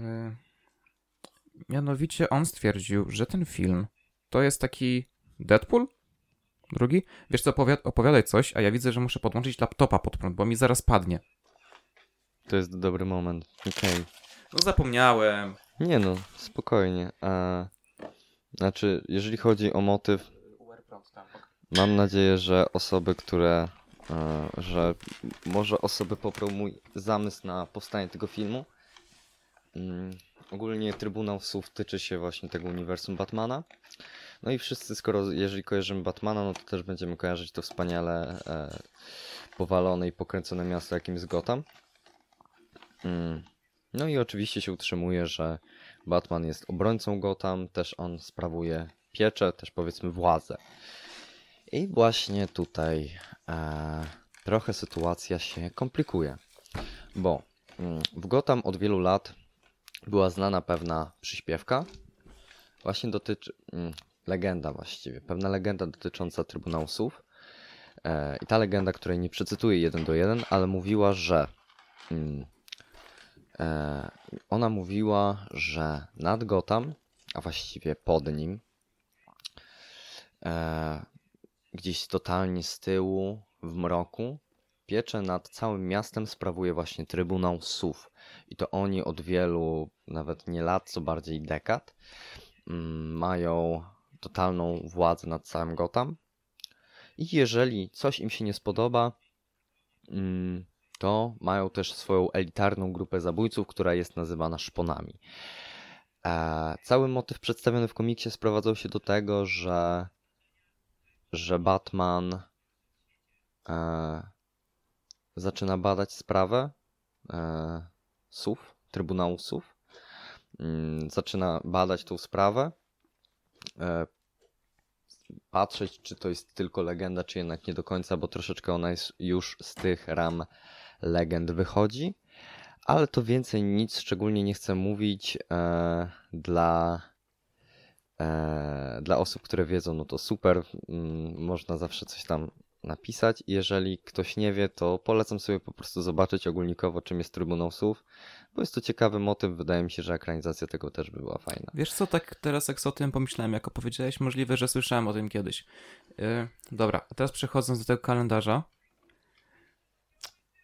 S1: Mianowicie on stwierdził, że ten film to jest taki Deadpool? Drugi? Wiesz co, opowiad- opowiadaj coś, a ja widzę, że muszę podłączyć laptopa pod prąd, bo mi zaraz padnie.
S2: To jest dobry moment. Okej.
S1: No zapomniałem.
S2: Nie no, spokojnie. E... Znaczy, jeżeli chodzi o motyw, mam nadzieję, że osoby, które. E, że może osoby poprą mój zamysł na powstanie tego filmu. Ogólnie Trybunał Słów tyczy się właśnie tego uniwersum Batmana. No i wszyscy, skoro jeżeli kojarzymy Batmana, no to też będziemy kojarzyć to wspaniale e, powalone i pokręcone miasto, jakim jest Gotham. Mm. No i oczywiście się utrzymuje, że Batman jest obrońcą Gotham, też on sprawuje pieczę, też powiedzmy władzę. I właśnie tutaj e, trochę sytuacja się komplikuje, bo mm, w Gotham od wielu lat była znana pewna przyśpiewka, właśnie dotyczy, mm, legenda właściwie, pewna legenda dotycząca Trybunału Słów. E, I ta legenda, której nie przecytuję jeden do jeden, ale mówiła, że mm, e, ona mówiła, że nad Gotham, a właściwie pod nim, e, gdzieś totalnie z tyłu, w mroku, pieczę nad całym miastem sprawuje właśnie Trybunał Sów. I to oni od wielu, nawet nie lat, co bardziej dekad, mm, mają totalną władzę nad całym Gotham. I jeżeli coś im się nie spodoba, mm, to mają też swoją elitarną grupę zabójców, która jest nazywana szponami. E, cały motyw przedstawiony w komiksie sprowadzał się do tego, że, że Batman e, zaczyna badać sprawę SUV, Trybunału SUV. Mm, zaczyna badać tą sprawę, e, patrzeć, czy to jest tylko legenda, czy jednak nie do końca, bo troszeczkę ona jest już z tych ram legend wychodzi. Ale to więcej nic szczególnie nie chcę mówić e, dla, e, dla osób, które wiedzą, no to super, mm, można zawsze coś tam napisać. Jeżeli ktoś nie wie, to polecam sobie po prostu zobaczyć ogólnikowo, czym jest Trybunał Słów, bo jest to ciekawy motyw, wydaje mi się, że ekranizacja tego też by była fajna.
S1: Wiesz co, tak teraz jak o tym pomyślałem, jak opowiedziałeś, możliwe, że słyszałem o tym kiedyś. Yy, dobra, a teraz przechodząc do tego kalendarza.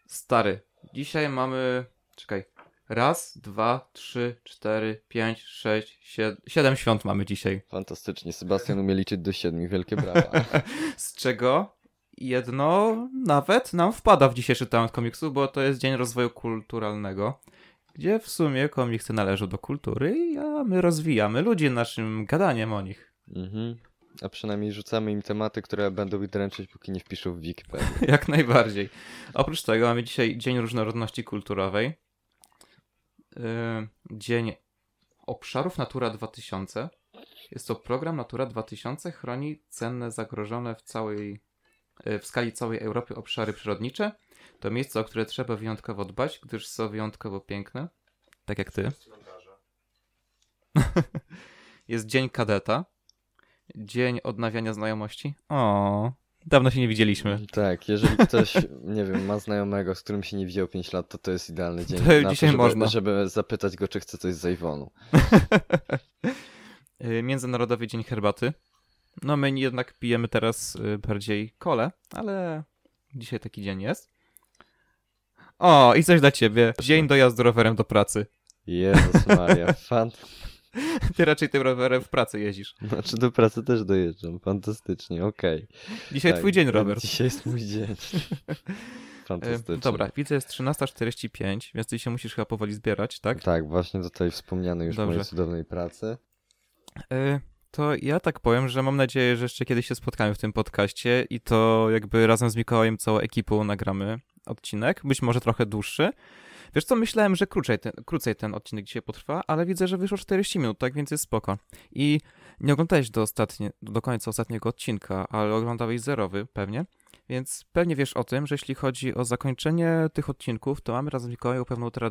S1: Stary, dzisiaj mamy, czekaj, raz, dwa, trzy, cztery, pięć, sześć, siedem, siedem świąt mamy dzisiaj.
S2: Fantastycznie, Sebastian umie liczyć do siedmiu, wielkie brawa. (laughs)
S1: Z czego jedno nawet nam wpada w dzisiejszy temat komiksu, bo to jest Dzień Rozwoju Kulturalnego. gdzie w sumie komiksy należą do kultury, a my rozwijamy ludzi naszym gadaniem o nich.
S2: Mhm. A przynajmniej rzucamy im tematy, które będą ich dręczyć, póki nie wpiszą w Wikipedię. (laughs)
S1: Jak najbardziej. Oprócz tego mamy dzisiaj Dzień Różnorodności Kulturowej. Yy, Dzień Obszarów Natura 2000. Jest to program Natura 2000, chroni cenne, zagrożone w całej, w skali całej Europy obszary przyrodnicze. To miejsca, o które trzeba wyjątkowo dbać, gdyż są wyjątkowo piękne. Tak jak ty. (laughs) Jest Dzień Kadeta. Dzień Odnawiania Znajomości. O, dawno się nie widzieliśmy.
S2: Tak, jeżeli ktoś, (laughs) nie wiem, ma znajomego, z którym się nie widział 5 lat, to to jest idealny dzień
S1: To
S2: na
S1: dzisiaj
S2: to, żeby,
S1: można.
S2: żeby zapytać go, czy chce coś z Iwonu.
S1: Y, (laughs) Międzynarodowy Dzień Herbaty. No my jednak pijemy teraz y, bardziej kole, ale dzisiaj taki dzień jest. O, i coś dla ciebie. Dzień dojazdu rowerem do pracy.
S2: Jezus Maria, (laughs) fan...
S1: Ty raczej tym rowerem w pracy jeździsz.
S2: Znaczy do pracy też dojeżdżam, fantastycznie, okej.
S1: Dzisiaj
S2: Tak,
S1: twój dzień, Robert.
S2: Dzisiaj jest mój dzień. (laughs) Fantastycznie.
S1: Y, Dobra, widzę, jest 13.45, więc ty się musisz chyba powoli zbierać, tak?
S2: Tak, właśnie do tej wspomnianej już
S1: Dobrze.
S2: mojej cudownej pracy.
S1: Y, To ja tak powiem, że mam nadzieję, że jeszcze kiedyś się spotkamy w tym podcaście i to jakby razem z Mikołajem, całą ekipą nagramy odcinek, być może trochę dłuższy. Wiesz co, myślałem, że krócej ten, krócej ten odcinek dzisiaj potrwa, ale widzę, że wyszło 40 minut, tak więc jest spoko. I nie oglądałeś do, ostatnie, do końca ostatniego odcinka, ale oglądałeś zerowy pewnie, więc pewnie wiesz o tym, że jeśli chodzi o zakończenie tych odcinków, to mamy razem z Mikołajem pewną tradycję.